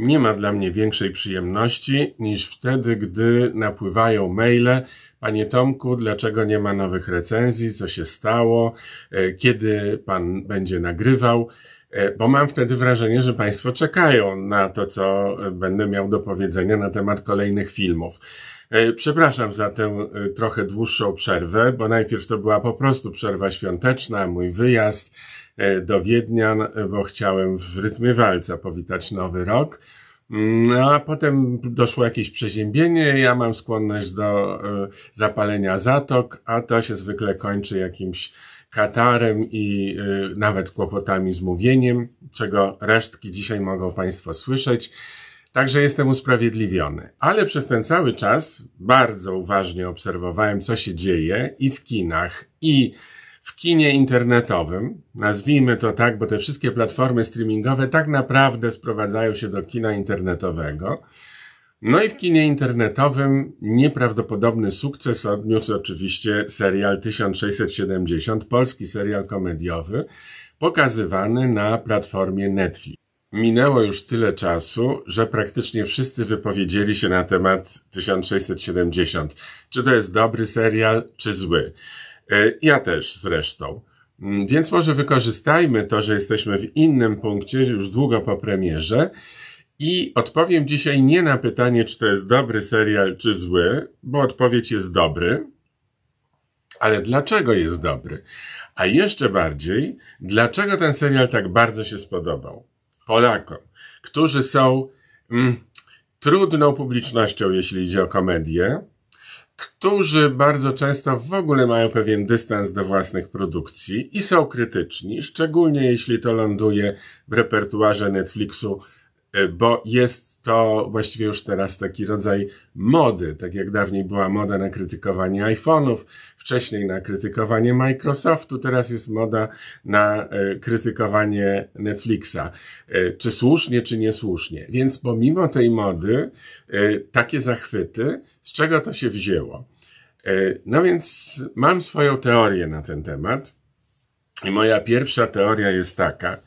Nie ma dla mnie większej przyjemności niż wtedy, gdy napływają maile. Panie Tomku, dlaczego nie ma nowych recenzji? Co się stało? E, kiedy pan będzie nagrywał? E, bo mam wtedy wrażenie, że Państwo czekają na to, co będę miał do powiedzenia na temat kolejnych filmów. E, przepraszam za tę trochę dłuższą przerwę, bo najpierw to była po prostu przerwa świąteczna, mój wyjazd E, do Wiednia, bo chciałem w rytmie walca powitać nowy rok. No a potem doszło jakieś przeziębienie, ja mam skłonność do e, zapalenia zatok, a to się zwykle kończy jakimś katarem i e, nawet kłopotami z mówieniem, czego resztki dzisiaj mogą Państwo słyszeć. Także jestem usprawiedliwiony. Ale przez ten cały czas bardzo uważnie obserwowałem, co się dzieje i w kinach, i w kinie internetowym, nazwijmy to tak, bo te wszystkie platformy streamingowe tak naprawdę sprowadzają się do kina internetowego. No i w kinie internetowym nieprawdopodobny sukces odniósł oczywiście serial 1670, polski serial komediowy, pokazywany na platformie Netflix. Minęło już tyle czasu, że praktycznie wszyscy wypowiedzieli się na temat 1670. Czy to jest dobry serial, czy zły? E, ja też zresztą. Mm, więc może wykorzystajmy to, że jesteśmy w innym punkcie, już długo po premierze i odpowiem dzisiaj nie na pytanie, czy to jest dobry serial, czy zły, bo odpowiedź jest dobry, ale dlaczego jest dobry? A jeszcze bardziej, dlaczego ten serial tak bardzo się spodobał? Polakom, którzy są mm, trudną publicznością, jeśli idzie o komedię, którzy bardzo często w ogóle mają pewien dystans do własnych produkcji i są krytyczni, szczególnie jeśli to ląduje w repertuarze Netflixu bo jest to właściwie już teraz taki rodzaj mody, tak jak dawniej była moda na krytykowanie iPhone'ów, wcześniej na krytykowanie Microsoftu, teraz jest moda na e, krytykowanie Netflixa. E, czy słusznie, czy niesłusznie. Więc pomimo tej mody, takie zachwyty, z czego to się wzięło? No więc mam swoją teorię na ten temat. I moja pierwsza teoria jest taka,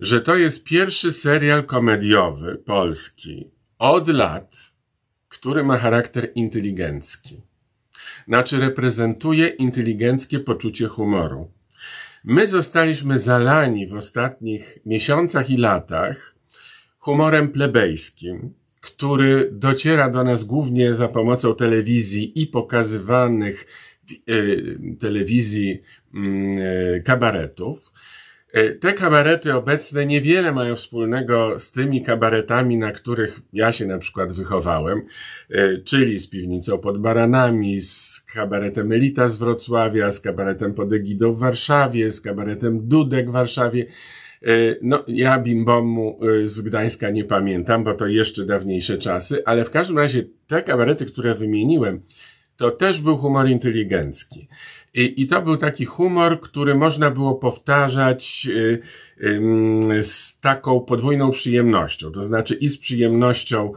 że to jest pierwszy serial komediowy polski od lat, który ma charakter inteligencki. Znaczy reprezentuje inteligenckie poczucie humoru. My zostaliśmy zalani w ostatnich miesiącach i latach humorem plebejskim, który dociera do nas głównie za pomocą telewizji i pokazywanych w y, telewizji y, kabaretów, te kabarety obecne niewiele mają wspólnego z tymi kabaretami, na których ja się na przykład wychowałem, e, czyli z piwnicą pod Baranami, z kabaretem Elita z Wrocławia, z kabaretem pod Egidą w Warszawie, z kabaretem Dudek w Warszawie. E, no, ja Bimbomu z Gdańska nie pamiętam, bo to jeszcze dawniejsze czasy, ale w każdym razie te kabarety, które wymieniłem, to też był humor inteligencki. I, I to był taki humor, który można było powtarzać y, y, z taką podwójną przyjemnością. To znaczy i z przyjemnością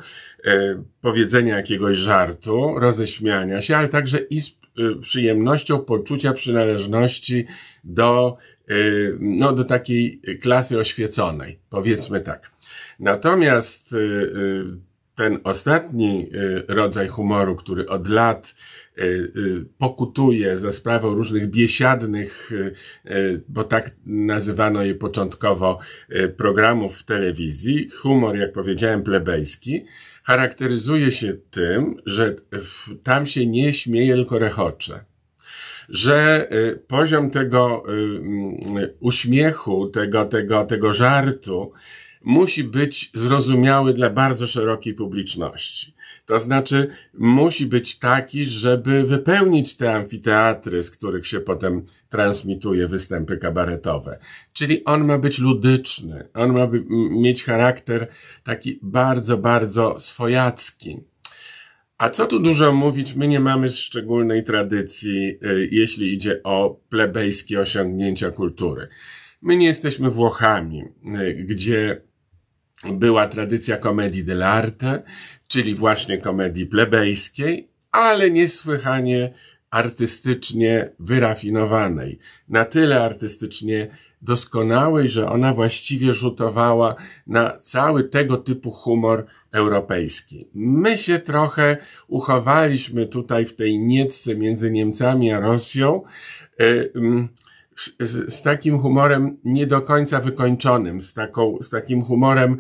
y, powiedzenia jakiegoś żartu, roześmiania się, ale także i z y, przyjemnością poczucia przynależności do, y, no, do takiej klasy oświeconej. Powiedzmy tak. Natomiast y, ten ostatni rodzaj humoru, który od lat Y, y, pokutuje za sprawą różnych biesiadnych, y, bo tak nazywano je początkowo, programów w telewizji. Humor, jak powiedziałem, plebejski, charakteryzuje się tym, że tam się nie śmieje, tylko rechocze że poziom tego uśmiechu, tego, tego, tego żartu musi być zrozumiały dla bardzo szerokiej publiczności. To znaczy, musi być taki, żeby wypełnić te amfiteatry, z których się potem transmituje występy kabaretowe. Czyli on ma być ludyczny, on ma mieć charakter taki bardzo, bardzo swojacki. A co tu dużo mówić, my nie mamy szczególnej tradycji, y, jeśli idzie o plebejskie osiągnięcia kultury. My nie jesteśmy Włochami, y, gdzie była tradycja komedii dell'arte, czyli właśnie komedii plebejskiej, ale niesłychanie artystycznie wyrafinowanej, na tyle artystycznie doskonałej, że ona właściwie rzutowała na cały tego typu humor europejski. My się trochę uchowaliśmy tutaj w tej niecce między Niemcami a Rosją, y, mm, z, z, takim humorem nie do końca wykończonym, z, taką, z takim humorem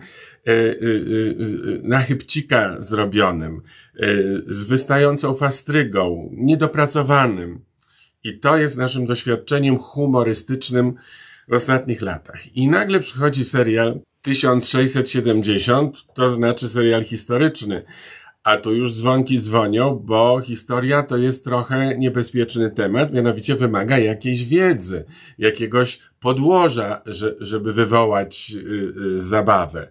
y, y, na chybcika zrobionym, z wystającą fastrygą, niedopracowanym. I to jest naszym doświadczeniem humorystycznym w ostatnich latach. I nagle przychodzi serial 1670, to znaczy serial historyczny. A tu już dzwonki dzwonią, bo historia to jest trochę niebezpieczny temat, mianowicie wymaga jakiejś wiedzy, jakiegoś podłoża, że, żeby wywołać y, y, zabawę.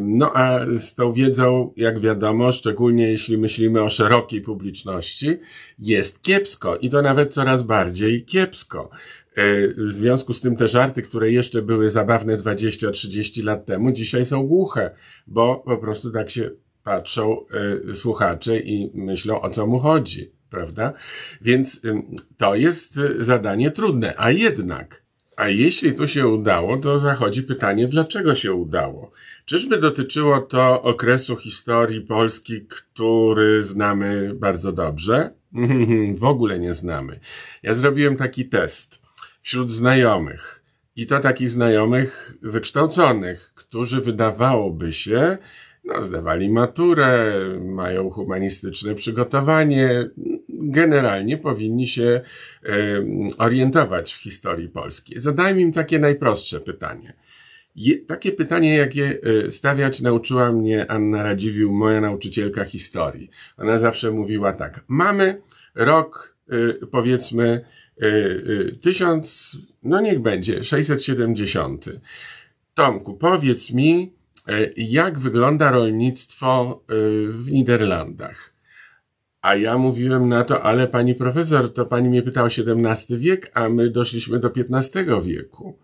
No a z tą wiedzą, jak wiadomo, szczególnie jeśli myślimy o szerokiej publiczności, jest kiepsko i to nawet coraz bardziej kiepsko. Y, w związku z tym te żarty, które jeszcze były zabawne 20-30 lat temu, dzisiaj są głuche, bo po prostu tak się patrzą y, słuchacze i myślą, o co mu chodzi, prawda? Więc to jest zadanie trudne, a jednak a jeśli to się udało, to zachodzi pytanie, dlaczego się udało? Czyżby dotyczyło to okresu historii Polski, który znamy bardzo dobrze? w ogóle nie znamy. Ja zrobiłem taki test wśród znajomych. I to takich znajomych wykształconych, którzy wydawałoby się, no, zdawali maturę, mają humanistyczne przygotowanie, generalnie powinni się e, orientować w historii polskiej. Zadajmy im takie najprostsze pytanie. Je, takie pytanie, jakie e, stawiać nauczyła mnie Anna Radziwił, moja nauczycielka historii. Ona zawsze mówiła tak. Mamy rok, e, powiedzmy, tysiąc, no niech będzie, 670. Tomku, powiedz mi, jak wygląda rolnictwo e, w Niderlandach. A ja mówiłem na to, ale pani profesor, to pani mnie pytała XVII wiek, a my doszliśmy do XV wieku.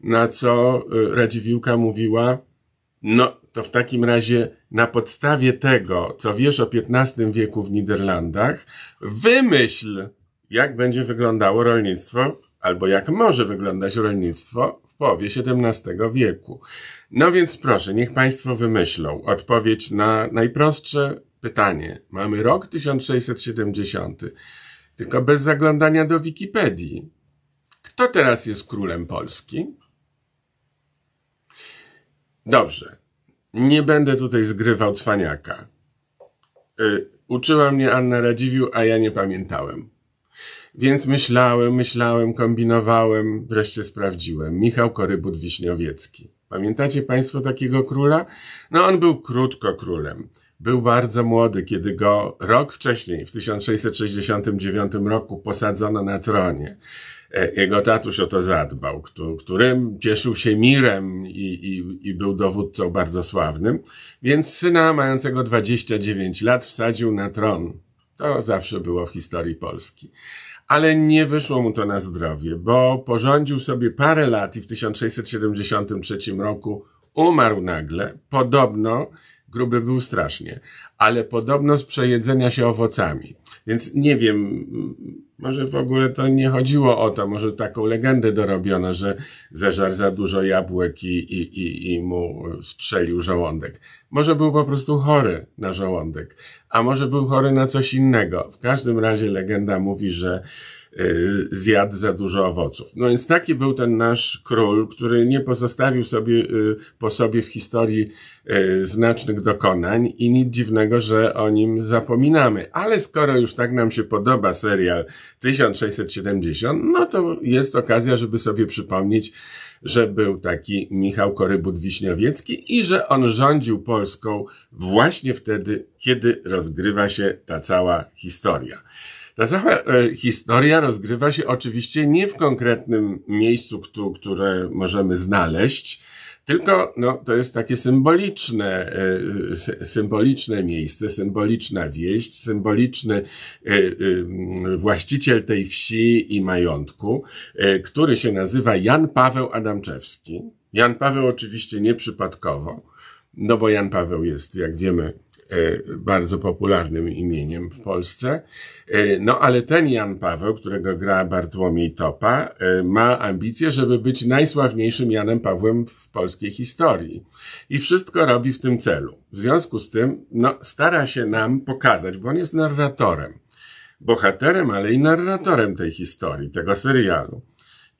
Na co e, Radziwiłka mówiła, no to w takim razie na podstawie tego, co wiesz o XV wieku w Niderlandach, wymyśl, jak będzie wyglądało rolnictwo, albo jak może wyglądać rolnictwo w połowie XVII wieku. No więc proszę, niech Państwo wymyślą odpowiedź na najprostsze pytanie. Mamy rok 1670, tylko bez zaglądania do Wikipedii. Kto teraz jest królem Polski? Dobrze, nie będę tutaj zgrywał cwaniaka. Y, uczyła mnie Anna Radziwił, a ja nie pamiętałem. Więc myślałem, myślałem, kombinowałem, wreszcie sprawdziłem. Michał Korybut Wiśniowiecki. Pamiętacie Państwo takiego króla? No on był krótko królem. Był bardzo młody, kiedy go rok wcześniej, w 1669 roku, posadzono na tronie. E, jego tatuś o to zadbał, którym cieszył się mirem i, i, i był dowódcą bardzo sławnym, więc syna mającego 29 lat wsadził na tron. To zawsze było w historii Polski ale nie wyszło mu to na zdrowie, bo porządził sobie parę lat i w 1673 roku umarł nagle. Podobno gruby był strasznie, ale podobno z przejedzenia się owocami. Więc nie wiem, może w ogóle to nie chodziło o to, może taką legendę dorobiono, że zeżarł za dużo jabłek i, i, i, i mu strzelił żołądek. Może był po prostu chory na żołądek, a może był chory na coś innego. W każdym razie legenda mówi, że zjadł za dużo owoców. No więc taki był ten nasz król, który nie pozostawił sobie y, po sobie w historii y, znacznych dokonań i nic dziwnego, że o nim zapominamy. Ale skoro już tak nam się podoba serial 1670, no to jest okazja, żeby sobie przypomnieć, że był taki Michał Korybut-Wiśniowiecki i że on rządził Polską właśnie wtedy, kiedy rozgrywa się ta cała historia. Ta cała e, historia rozgrywa się oczywiście nie w konkretnym miejscu, które możemy znaleźć, tylko no, to jest takie symboliczne, e, symboliczne miejsce, symboliczna wieść, symboliczny e, właściciel tej wsi i majątku, który się nazywa Jan Paweł Adamczewski. Jan Paweł oczywiście nieprzypadkowo, no bo Jan Paweł jest, jak wiemy, bardzo popularnym imieniem w Polsce. No ale ten Jan Paweł, którego gra Bartłomiej Topa, ma ambicje, żeby być najsławniejszym Janem Pawłem w polskiej historii. I wszystko robi w tym celu. W związku z tym, no, stara się nam pokazać, bo on jest narratorem. Bohaterem, ale i narratorem tej historii, tego serialu.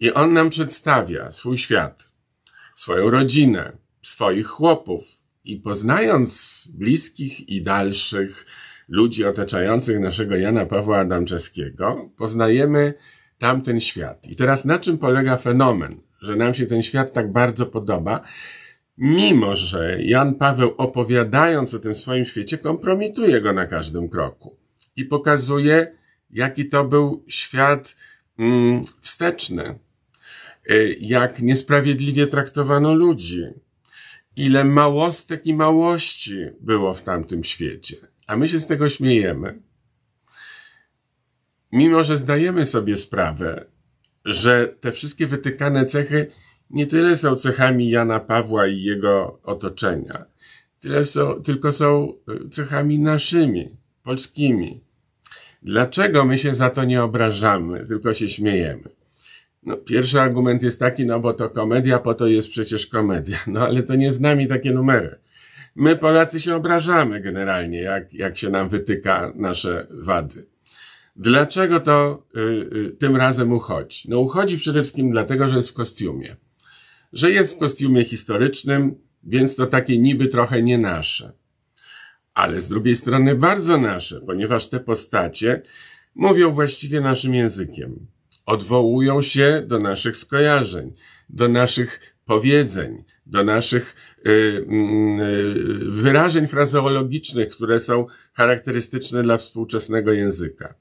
I on nam przedstawia swój świat, swoją rodzinę, swoich chłopów. I poznając bliskich i dalszych ludzi otaczających naszego Jana Pawła Adamczewskiego, poznajemy tamten świat. I teraz na czym polega fenomen, że nam się ten świat tak bardzo podoba, mimo że Jan Paweł opowiadając o tym swoim świecie kompromituje go na każdym kroku i pokazuje, jaki to był świat mm, wsteczny, y, jak niesprawiedliwie traktowano ludzi, ile małostek i małości było w tamtym świecie. A my się z tego śmiejemy. Mimo, że zdajemy sobie sprawę, że te wszystkie wytykane cechy nie tyle są cechami Jana Pawła i jego otoczenia, tyle są, tylko są y, cechami naszymi, polskimi. Dlaczego my się za to nie obrażamy, tylko się śmiejemy? No, pierwszy argument jest taki, no bo to komedia, po to jest przecież komedia. No ale to nie z nami takie numery. My Polacy się obrażamy generalnie, jak, jak się nam wytyka nasze wady. Dlaczego to y, y, tym razem uchodzi? No uchodzi przede wszystkim dlatego, że jest w kostiumie. Że jest w kostiumie historycznym, więc to takie niby trochę nie nasze. Ale z drugiej strony bardzo nasze, ponieważ te postacie mówią właściwie naszym językiem odwołują się do naszych skojarzeń, do naszych powiedzeń, do naszych y, y, wyrażeń frazeologicznych, które są charakterystyczne dla współczesnego języka.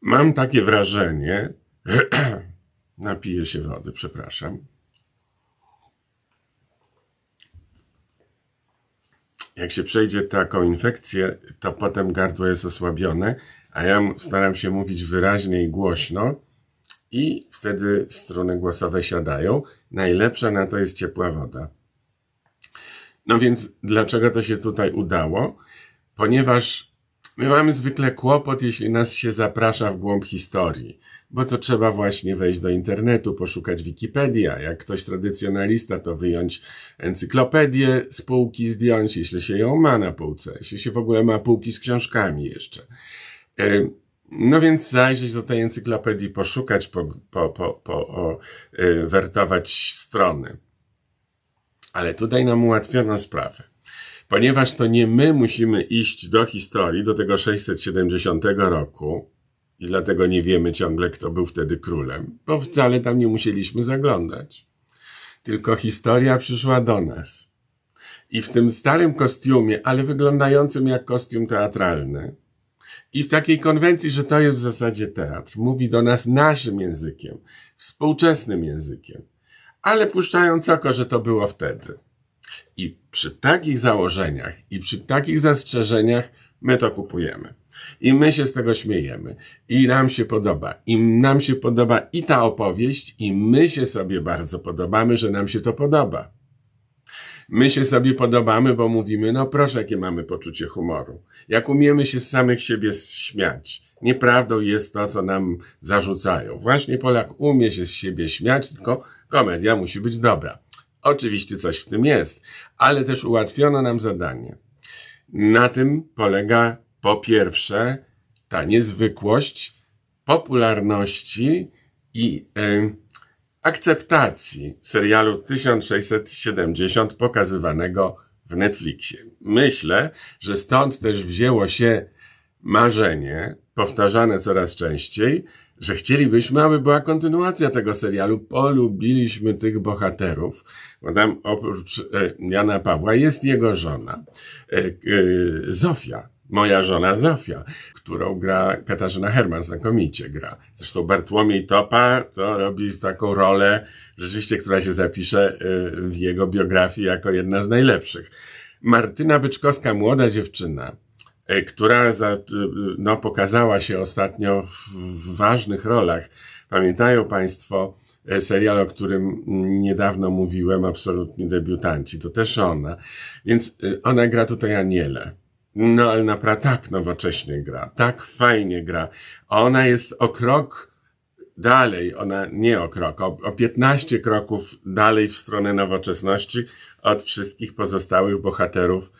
Mam takie wrażenie, napiję się wody, przepraszam. Jak się przejdzie taką infekcję, to potem gardło jest osłabione, a ja staram się mówić wyraźnie i głośno, i wtedy struny głosowe siadają. Najlepsza na to jest ciepła woda. No więc dlaczego to się tutaj udało? Ponieważ my mamy zwykle kłopot, jeśli nas się zaprasza w głąb historii, bo to trzeba właśnie wejść do internetu, poszukać Wikipedia. Jak ktoś tradycjonalista, to wyjąć encyklopedię z półki, zdjąć, jeśli się ją ma na półce, jeśli się w ogóle ma półki z książkami jeszcze. No więc zajrzeć do tej encyklopedii, poszukać, po, po, po, po o, y, wertować strony. Ale tutaj nam ułatwiono sprawę. Ponieważ to nie my musimy iść do historii, do tego 670 roku, i dlatego nie wiemy ciągle, kto był wtedy królem, bo wcale tam nie musieliśmy zaglądać. Tylko historia przyszła do nas. I w tym starym kostiumie, ale wyglądającym jak kostium teatralny, i w takiej konwencji, że to jest w zasadzie teatr, mówi do nas naszym językiem, współczesnym językiem, ale puszczając oko, że to było wtedy. I przy takich założeniach i przy takich zastrzeżeniach my to kupujemy. I my się z tego śmiejemy. I nam się podoba. I nam się podoba i ta opowieść, i my się sobie bardzo podobamy, że nam się to podoba. My się sobie podobamy, bo mówimy, no proszę, jakie mamy poczucie humoru. Jak umiemy się z samych siebie śmiać. Nieprawdą jest to, co nam zarzucają. Właśnie Polak umie się z siebie śmiać, tylko komedia musi być dobra. Oczywiście coś w tym jest, ale też ułatwiono nam zadanie. Na tym polega po pierwsze ta niezwykłość popularności i yy, akceptacji serialu 1670 pokazywanego w Netflixie. Myślę, że stąd też wzięło się marzenie, powtarzane coraz częściej, że chcielibyśmy, aby była kontynuacja tego serialu. Polubiliśmy tych bohaterów, bo tam oprócz e, Jana Pawła jest jego żona, e, e, Zofia, moja żona Zofia, którą gra Katarzyna Herman, znakomicie gra. Zresztą Bartłomiej Topa to robi taką rolę, rzeczywiście, która się zapisze y, w jego biografii jako jedna z najlepszych. Martyna Byczkowska, młoda dziewczyna, y, która za, y, no, pokazała się ostatnio w ważnych rolach. Pamiętają Państwo serial, o którym niedawno mówiłem, absolutnie debiutanci. To też ona. Więc ona gra tutaj Anielę No, ale naprawdę tak nowocześnie gra, tak fajnie gra. Ona jest o krok dalej, ona nie o krok, o, o 15 kroków dalej w stronę nowoczesności od wszystkich pozostałych bohaterów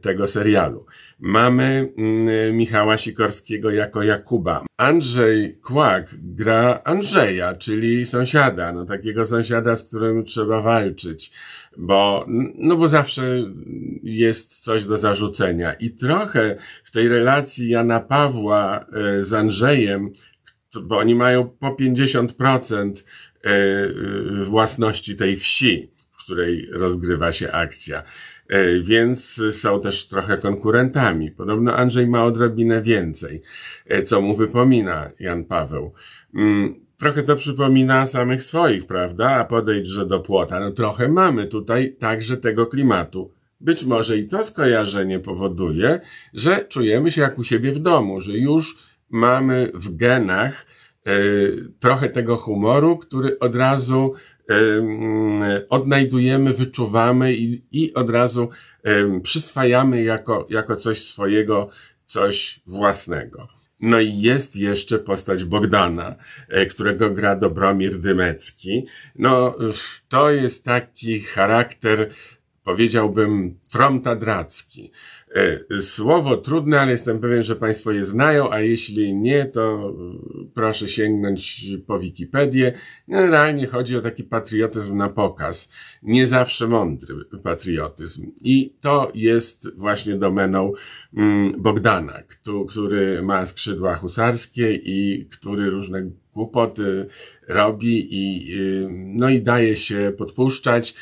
tego serialu. Mamy mm, Michała Sikorskiego jako Jakuba. Andrzej Kłak gra Andrzeja, czyli sąsiada, no takiego sąsiada, z którym trzeba walczyć, bo, no bo zawsze jest coś do zarzucenia. I trochę w tej relacji Jana Pawła e, z Andrzejem bo oni mają po 50% e, własności tej wsi, w której rozgrywa się akcja. E, więc są też trochę konkurentami. Podobno Andrzej ma odrobinę więcej, e, co mu wypomina Jan Paweł. Mm, trochę to przypomina samych swoich, prawda? A podejdź, że do płota. No trochę mamy tutaj także tego klimatu. Być może i to skojarzenie powoduje, że czujemy się jak u siebie w domu, że już mamy w genach e, trochę tego humoru, który od razu odnajdujemy, wyczuwamy i, i od razu e, przyswajamy jako, jako coś swojego, coś własnego. No i jest jeszcze postać Bogdana, którego gra Dobromir Dymecki. No, to jest taki charakter, powiedziałbym, tromtadracki. E, słowo trudne, ale jestem pewien, że Państwo je znają, a jeśli nie, to proszę sięgnąć po Wikipedię. Generalnie chodzi o taki patriotyzm na pokaz. Nie zawsze mądry patriotyzm. I to jest właśnie domeną mm, Bogdana, który ma skrzydła husarskie i który różne głupoty robi i, y, no i daje się podpuszczać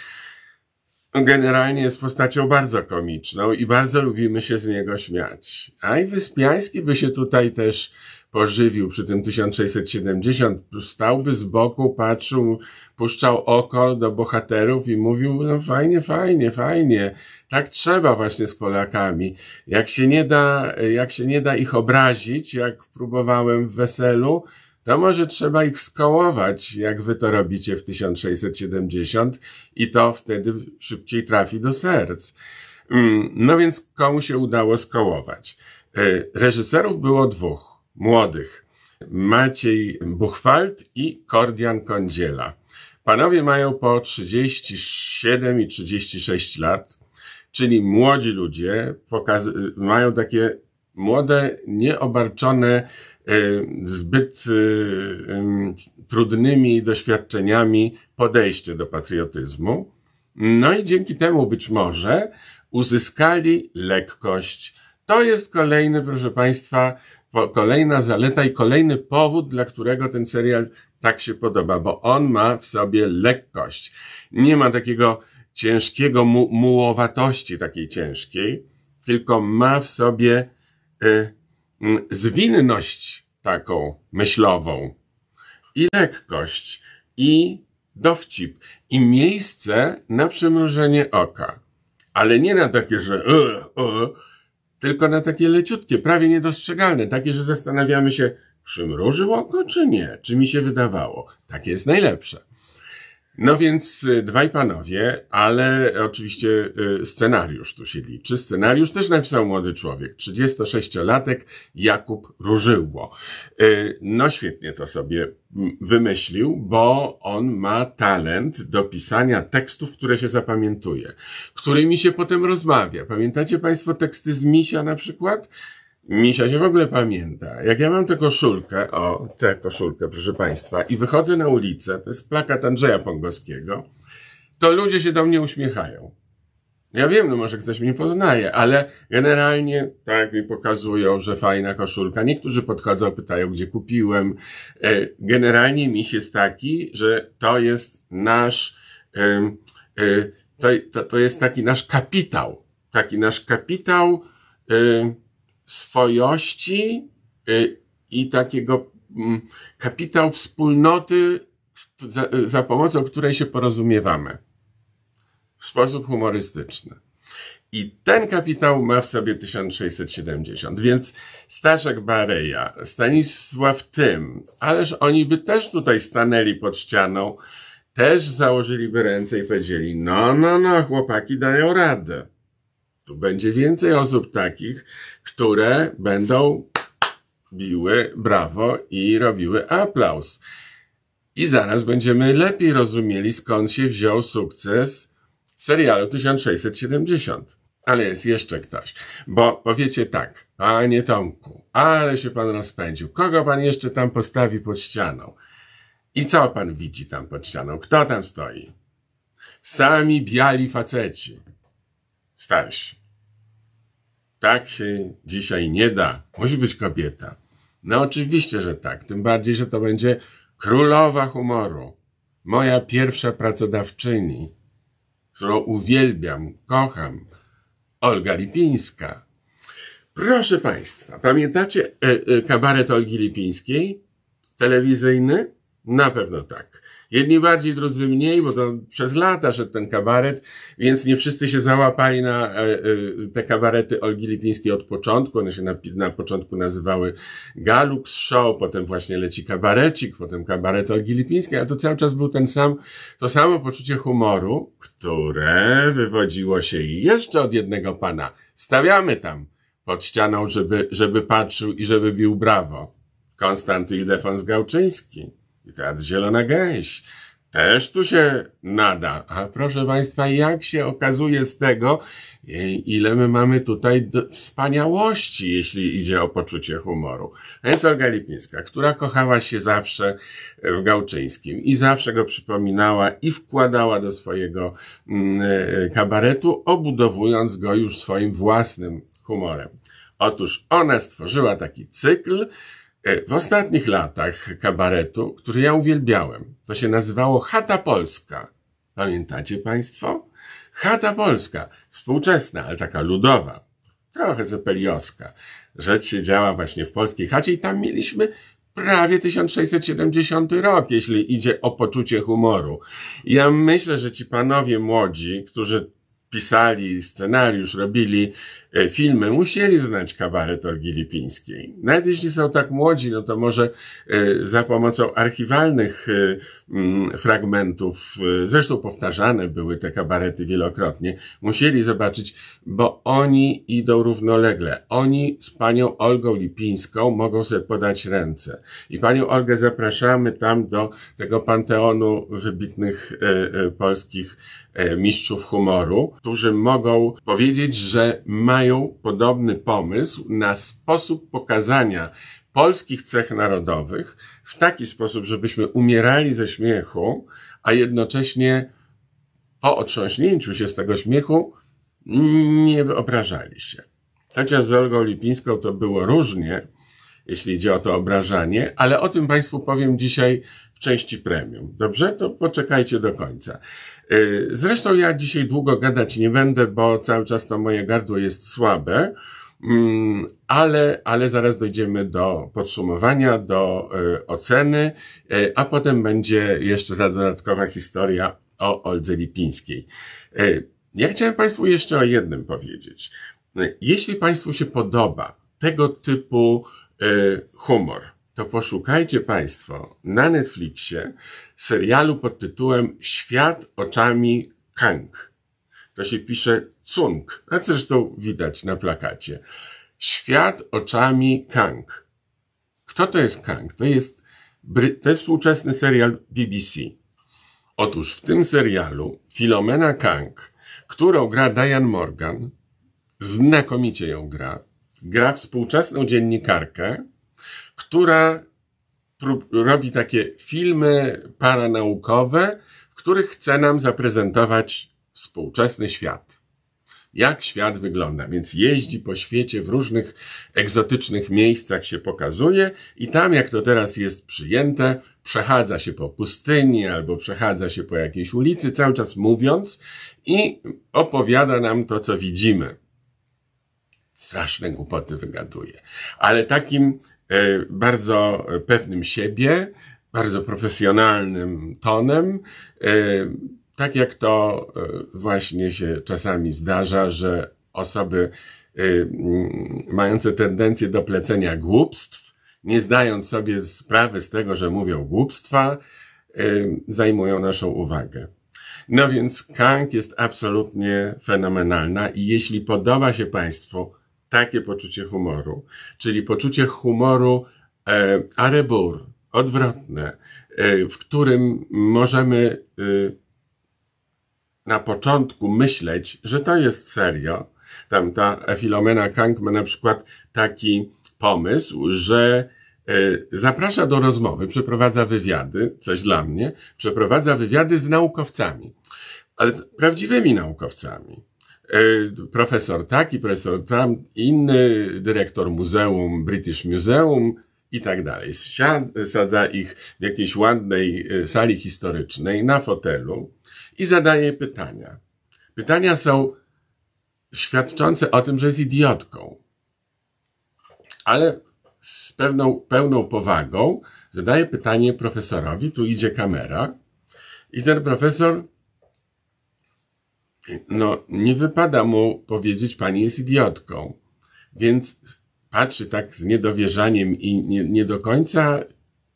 generalnie jest postacią bardzo komiczną i bardzo lubimy się z niego śmiać. A i Wyspiański by się tutaj też pożywił przy tym 1670, stałby z boku, patrzył, puszczał oko do bohaterów i mówił, no fajnie, fajnie, fajnie. Tak trzeba właśnie z Polakami. Jak się nie da, jak się nie da ich obrazić, jak próbowałem w weselu, to może trzeba ich skołować, jak wy to robicie w 1670 i to wtedy szybciej trafi do serc. Mm, no więc komu się udało skołować? E, reżyserów było dwóch, młodych. Maciej Buchwald i Kordian Kądziela. Panowie mają po 37 i 36 lat, czyli młodzi ludzie, mają takie młode, nieobarczone zbyt e, trudnymi doświadczeniami podejście do patriotyzmu. No i dzięki temu być może uzyskali lekkość. To jest kolejny, proszę Państwa, kolejna zaleta i kolejny powód, dla którego ten serial tak się podoba, bo on ma w sobie lekkość. Nie ma takiego ciężkiego mu mułowatości takiej ciężkiej, tylko ma w sobie Mm, zwinność taką myślową i lekkość i dowcip i miejsce na przymrużenie oka. Ale nie na takie, że uh, uh, tylko na takie leciutkie, prawie niedostrzegalne, takie, że zastanawiamy się, przymrużył oko czy nie? Czy mi się wydawało? Takie jest najlepsze. No więc y, dwaj panowie, ale oczywiście y, scenariusz tu się liczy. Scenariusz też napisał młody człowiek, 36-latek Jakub Różyło. Y, no świetnie to sobie mm, wymyślił, bo on ma talent do pisania tekstów, które się zapamiętuje, którymi się potem rozmawia. Pamiętacie państwo teksty z Misia na przykład? Misia się w ogóle pamięta. Jak ja mam tę koszulkę, o, tę koszulkę, proszę Państwa, i wychodzę na ulicę, to jest plakat Andrzeja Pongowskiego, to ludzie się do mnie uśmiechają. Ja wiem, no może ktoś mnie poznaje, ale generalnie tak mi pokazują, że fajna koszulka. Niektórzy podchodzą, pytają, gdzie kupiłem. E, generalnie miś jest taki, że to jest nasz, to, to, to jest taki nasz kapitał. Taki nasz kapitał, swojości y, i takiego mm, kapitał wspólnoty, za, za pomocą której się porozumiewamy w sposób humorystyczny. I ten kapitał ma w sobie 1670, więc Staszek Bareja, Stanisław Tym, ależ oni by też tutaj stanęli pod ścianą, też założyliby ręce i powiedzieli, no, no, no, chłopaki dają radę. Tu będzie więcej osób takich, które będą biły brawo i robiły aplauz. I zaraz będziemy lepiej rozumieli, skąd się wziął sukces serialu 1670. Ale jest jeszcze ktoś. Bo powiecie tak, panie Tomku, ale się pan rozpędził. Kogo pan jeszcze tam postawi pod ścianą? I co pan widzi tam pod ścianą? Kto tam stoi? Sami biali faceci. Starsi. Tak się dzisiaj nie da. Musi być kobieta. No oczywiście, że tak. Tym bardziej, że to będzie królowa humoru. Moja pierwsza pracodawczyni, którą uwielbiam, kocham. Olga Lipińska. Proszę Państwa, pamiętacie e, e, kabaret Olgi Lipińskiej? Telewizyjny? Na pewno tak. Jedni bardziej, drudzy mniej, bo to przez lata szedł ten kabaret, więc nie wszyscy się załapali na e, e, te kabarety Olgi Lipińskiej od początku. One się na, na początku nazywały Galux Show, potem właśnie leci kabarecik, potem kabaret Olgi Lipińskiej, ale to cały czas był ten sam, to samo poczucie humoru, które wywodziło się jeszcze od jednego pana. Stawiamy tam pod ścianą, żeby, żeby patrzył i żeby bił brawo. Konstanty Ildefons Gałczyński. I Teatr Zielona Gęś też tu się nada. A proszę Państwa, jak się okazuje z tego, ile my mamy tutaj wspaniałości, jeśli idzie o poczucie humoru. To jest Olga Lipińska, która kochała się zawsze w Gałczyńskim i zawsze go przypominała i wkładała do swojego mm, e, kabaretu, obudowując go już swoim własnym humorem. Otóż ona stworzyła taki cykl, w ostatnich latach kabaretu, który ja uwielbiałem, to się nazywało Chata Polska. Pamiętacie Państwo? Chata Polska, współczesna, ale taka ludowa, trochę zepelioska. Rzecz się działa właśnie w polskiej chacie i tam mieliśmy prawie 1670 rok, jeśli idzie o poczucie humoru. Ja myślę, że ci panowie młodzi, którzy pisali scenariusz, robili e, filmy, musieli znać kabaret Olgi Lipińskiej. Nawet jeśli są tak młodzi, no to może e, za pomocą archiwalnych e, mm, fragmentów, zresztą powtarzane były te kabarety wielokrotnie, musieli zobaczyć, bo oni idą równolegle. Oni z panią Olgą Lipińską mogą sobie podać ręce. I panią Olgę zapraszamy tam do tego panteonu wybitnych polskich mistrzów humoru, którzy mogą powiedzieć, że mają podobny pomysł na sposób pokazania polskich cech narodowych w taki sposób, żebyśmy umierali ze śmiechu, a jednocześnie po otrząśnięciu się z tego śmiechu nie obrażali się. Chociaż z Olgą Lipińską to było różnie, jeśli idzie o to obrażanie, ale o tym Państwu powiem dzisiaj w części premium. Dobrze? To poczekajcie do końca. Y, zresztą ja dzisiaj długo gadać nie będę, bo cały czas to moje gardło jest słabe, mm, ale, ale zaraz dojdziemy do podsumowania, do y, oceny, y, a potem będzie jeszcze ta dodatkowa historia o Oldze Lipińskiej. Ja chciałem Państwu jeszcze o jednym powiedzieć. Jeśli Państwu się podoba tego typu humor, to poszukajcie Państwo na Netflixie serialu pod tytułem Świat oczami Kang. To się pisze Cung, a zresztą widać na plakacie. Świat oczami Kang. Kto to jest Kang? To jest, to jest współczesny serial BBC. Otóż w tym serialu Filomena Kang, którą gra Diane Morgan, znakomicie ją gra, gra współczesną dziennikarkę, która robi takie filmy paranaukowe, w których chce nam zaprezentować współczesny świat. Jak świat wygląda, więc jeździ po świecie w różnych egzotycznych miejscach się pokazuje i tam, jak to teraz jest przyjęte, przechadza się po pustyni albo przechadza się po jakiejś ulicy, cały czas mówiąc i opowiada nam to, co widzimy. Straszne głupoty wygaduje. Ale takim bardzo pewnym siebie, bardzo profesjonalnym tonem, e, tak jak to e, właśnie się czasami zdarza, że osoby mające tendencję do plecenia głupstw, nie zdając sobie sprawy z tego, że mówią głupstwa, zajmują naszą uwagę. No więc Kang jest absolutnie fenomenalna i jeśli podoba się Państwu takie poczucie humoru, czyli poczucie humoru e, arebur, odwrotne, e, w którym możemy e, na początku myśleć, że to jest serio. Tam ta Filomena Kang ma na przykład taki pomysł, że e, zaprasza do rozmowy, przeprowadza wywiady, coś dla mnie, przeprowadza wywiady z naukowcami, ale prawdziwymi naukowcami. E, profesor taki, profesor tam, inny, dyrektor muzeum, British Museum i tak dalej. Sadza ich w jakiejś ładnej e, sali historycznej na fotelu i zadaje pytania. Pytania są świadczące o tym, że jest idiotką. Ale z pewną, pełną powagą zadaje pytanie profesorowi, tu idzie kamera i ten profesor no, nie wypada mu powiedzieć, pani jest idiotką. Więc patrzy tak z niedowierzaniem i nie, nie do końca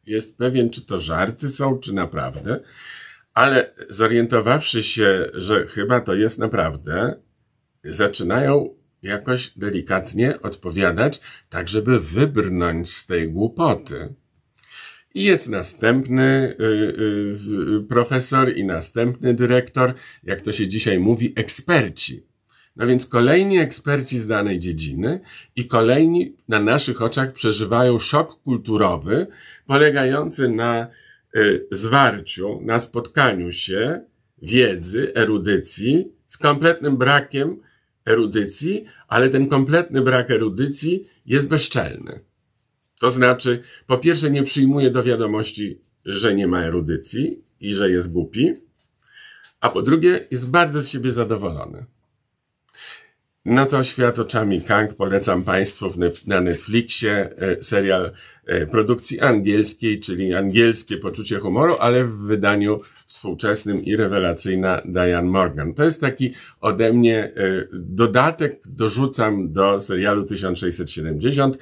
jest pewien, czy to żarty są, czy naprawdę. Ale zorientowawszy się, że chyba to jest naprawdę, zaczynają jakoś delikatnie odpowiadać, tak żeby wybrnąć z tej głupoty. I jest następny y, y, profesor i następny dyrektor, jak to się dzisiaj mówi, eksperci. No więc kolejni eksperci z danej dziedziny i kolejni na naszych oczach przeżywają szok kulturowy polegający na y, zwarciu, na spotkaniu się wiedzy, erudycji z kompletnym brakiem erudycji, ale ten kompletny brak erudycji jest bezczelny. To znaczy, po pierwsze, nie przyjmuje do wiadomości, że nie ma erudycji i że jest głupi, a po drugie, jest bardzo z siebie zadowolony. No to Świat oczami Kang polecam Państwu na Netflixie e, serial e, produkcji angielskiej, czyli angielskie poczucie humoru, ale w wydaniu współczesnym i rewelacyjna Diane Morgan. To jest taki ode mnie e, dodatek, dorzucam do serialu 1670,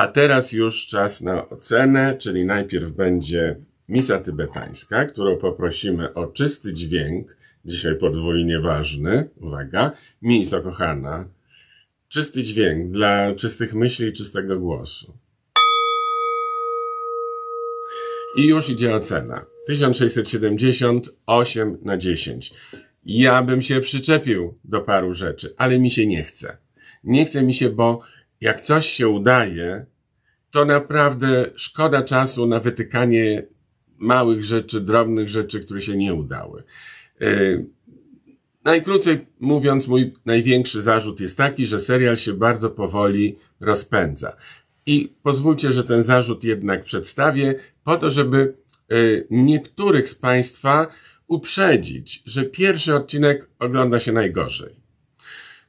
a teraz już czas na ocenę, czyli najpierw będzie misa tybetańska, którą poprosimy o czysty dźwięk, dzisiaj podwójnie ważny, uwaga, misa kochana, czysty dźwięk dla czystych myśli i czystego głosu. I już idzie ocena. 1678 na 10. Ja bym się przyczepił do paru rzeczy, ale mi się nie chce. Nie chce mi się, bo jak coś się udaje, to naprawdę szkoda czasu na wytykanie małych rzeczy, drobnych rzeczy, które się nie udały. Yy, najkrócej mówiąc, mój największy zarzut jest taki, że serial się bardzo powoli rozpędza. I pozwólcie, że ten zarzut jednak przedstawię, po to, żeby yy, niektórych z Państwa uprzedzić, że pierwszy odcinek ogląda się najgorzej.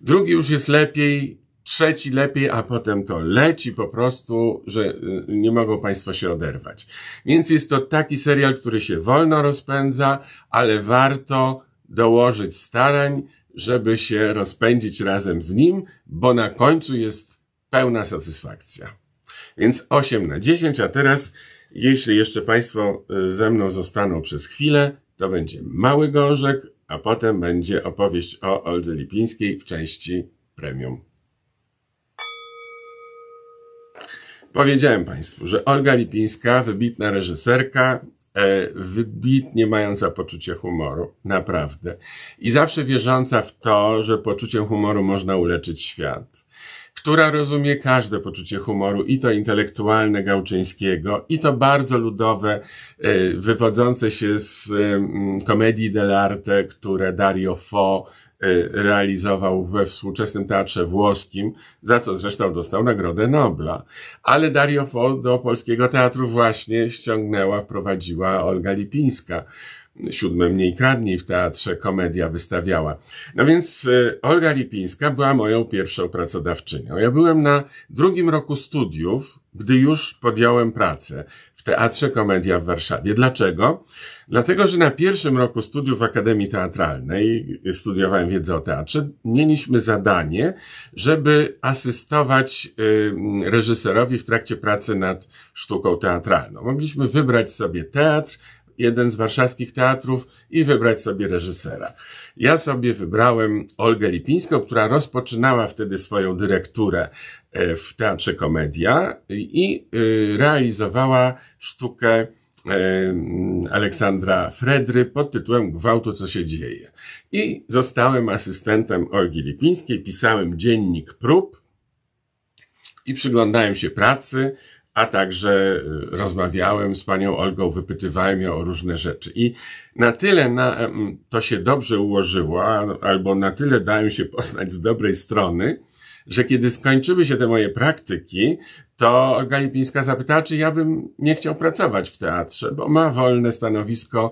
Drugi już jest lepiej, trzeci lepiej, a potem to leci po prostu, że y, nie mogą Państwo się oderwać. Więc jest to taki serial, który się wolno rozpędza, ale warto dołożyć starań, żeby się rozpędzić razem z nim, bo na końcu jest pełna satysfakcja. Więc 8 na 10, a teraz, jeśli jeszcze Państwo y, ze mną zostaną przez chwilę, to będzie Mały Gorzek, a potem będzie opowieść o Oldze Lipińskiej w części premium. Powiedziałem Państwu, że Olga Lipińska, wybitna reżyserka, e, wybitnie mająca poczucie humoru, naprawdę. I zawsze wierząca w to, że poczuciem humoru można uleczyć świat. Która rozumie każde poczucie humoru, i to intelektualne Gałczyńskiego, i to bardzo ludowe, e, wywodzące się z komedii dell'arte, które Dario Fo realizował we współczesnym teatrze włoskim, za co zresztą dostał Nagrodę Nobla. Ale Dario Fo do polskiego teatru właśnie ściągnęła, wprowadziła Olga Lipińska. Siódme mniej kradniej w teatrze komedia wystawiała. No więc y, Olga Lipińska była moją pierwszą pracodawczynią. Ja byłem na drugim roku studiów, gdy już podjąłem pracę w Teatrze Komedia w Warszawie. Dlaczego? Dlatego, że na pierwszym roku studiów w Akademii Teatralnej, studiowałem wiedzę o teatrze, mieliśmy zadanie, żeby asystować y, reżyserowi w trakcie pracy nad sztuką teatralną. Mogliśmy wybrać sobie teatr, jeden z warszawskich teatrów i wybrać sobie reżysera. Ja sobie wybrałem Olgę Lipińską, która rozpoczynała wtedy swoją dyrekturę e, w Teatrze Komedia i e, realizowała sztukę Aleksandra Fredry pod tytułem Gwałtu, co się dzieje. I zostałem asystentem Olgi Lipińskiej, pisałem dziennik prób i przyglądałem się pracy, a także y, rozmawiałem z panią Olgą, wypytywałem ją o różne rzeczy. I na tyle na, to się dobrze ułożyło, albo na tyle dałem się poznać z dobrej strony, że kiedy skończyły się te moje praktyki, to Olga Lipińska zapytała, czy ja bym nie chciał pracować w teatrze, bo ma wolne stanowisko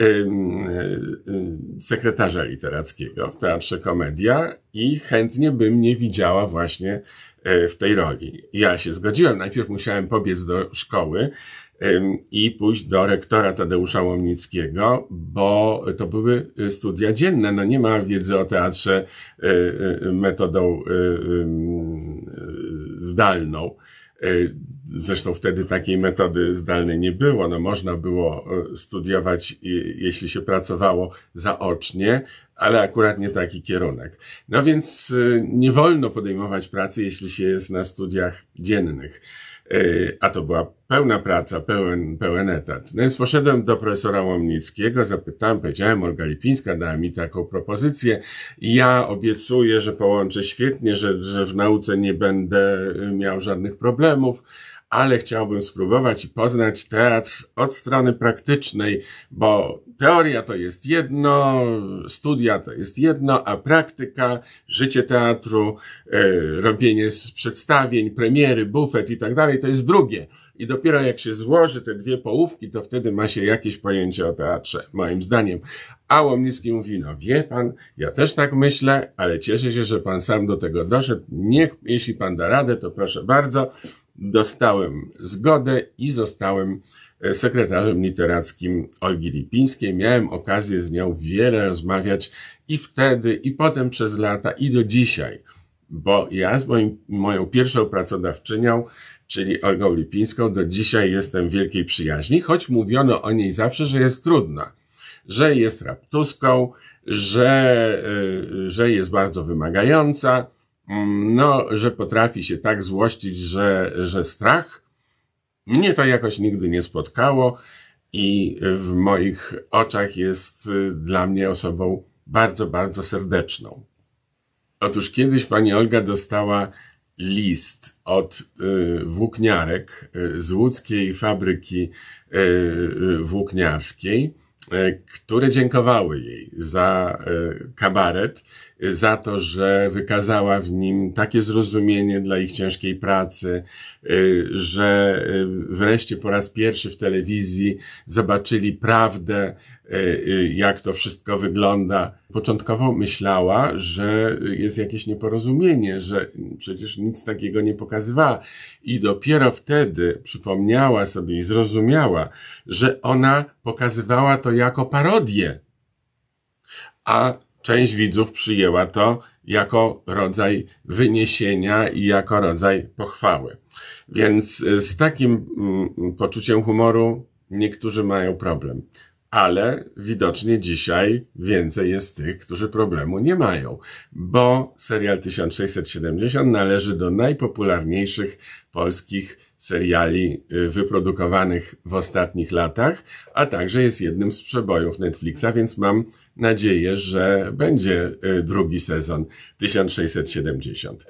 y, y, sekretarza literackiego w Teatrze Komedia i chętnie bym mnie widziała właśnie w tej roli. Ja się zgodziłem. Najpierw musiałem pobiec do szkoły i pójść do rektora Tadeusza Łomnickiego, bo to były e, studia dzienne. No nie ma wiedzy o teatrze e, metodą zdalną. Zresztą wtedy takiej metody zdalnej nie było. No można było studiować, jeśli się pracowało zaocznie, ale akurat nie taki kierunek. No więc y, nie wolno podejmować pracy, jeśli się jest na studiach dziennych. Y, a to była pełna praca, pełen, pełen etat. No więc poszedłem do profesora Łomnickiego, zapytałem, powiedziałem, Olga Lipińska dała mi taką propozycję. Ja obiecuję, że połączę świetnie, że, że w nauce nie będę miał żadnych problemów, ale chciałbym spróbować i poznać teatr od strony praktycznej, bo teoria to jest jedno, studia to jest jedno, a praktyka, życie teatru, e, robienie przedstawień, premiery, bufet i tak dalej, to jest drugie. I dopiero jak się złoży te dwie połówki, to wtedy ma się jakieś pojęcie o teatrze, moim zdaniem. A Łomnicki mówi, no wie pan, ja też tak myślę, ale cieszę się, że pan sam do tego doszedł. Niech, jeśli pan da radę, to proszę bardzo dostałem zgodę i zostałem e, sekretarzem literackim Olgi Lipińskiej. Miałem okazję z nią wiele rozmawiać i wtedy, i potem przez lata, i do dzisiaj, bo ja z moim, moją pierwszą pracodawczynią, czyli Olgą Lipińską, do dzisiaj jestem wielkiej przyjaźni, choć mówiono o niej zawsze, że jest trudna, że jest raptuską, że, e, że jest bardzo wymagająca, Mm, no, że potrafi się tak złościć, że, że strach. Mnie to jakoś nigdy nie spotkało i w moich oczach jest y, dla mnie osobą bardzo, bardzo serdeczną. Otóż kiedyś pani Olga dostała list od y, włókniarek y, z łódzkiej fabryki y, włókniarskiej, które dziękowały jej za kabaret za to, że wykazała w nim takie zrozumienie dla ich ciężkiej pracy, y, że y, wreszcie po raz pierwszy w telewizji zobaczyli prawdę, y, jak to wszystko wygląda. Początkowo myślała, że jest jakieś nieporozumienie, że przecież nic takiego nie pokazywała. I dopiero wtedy przypomniała sobie i zrozumiała, że ona pokazywała to jako parodię. A część widzów przyjęła to jako rodzaj wyniesienia i jako rodzaj pochwały. Więc e, z takim mm, poczuciem humoru niektórzy mają problem. Ale widocznie dzisiaj więcej jest tych, którzy problemu nie mają, bo serial 1670 należy do najpopularniejszych polskich seriali y, wyprodukowanych w ostatnich latach, a także jest jednym z przebojów Netflixa, więc mam nadzieję, że będzie y, drugi sezon 1670.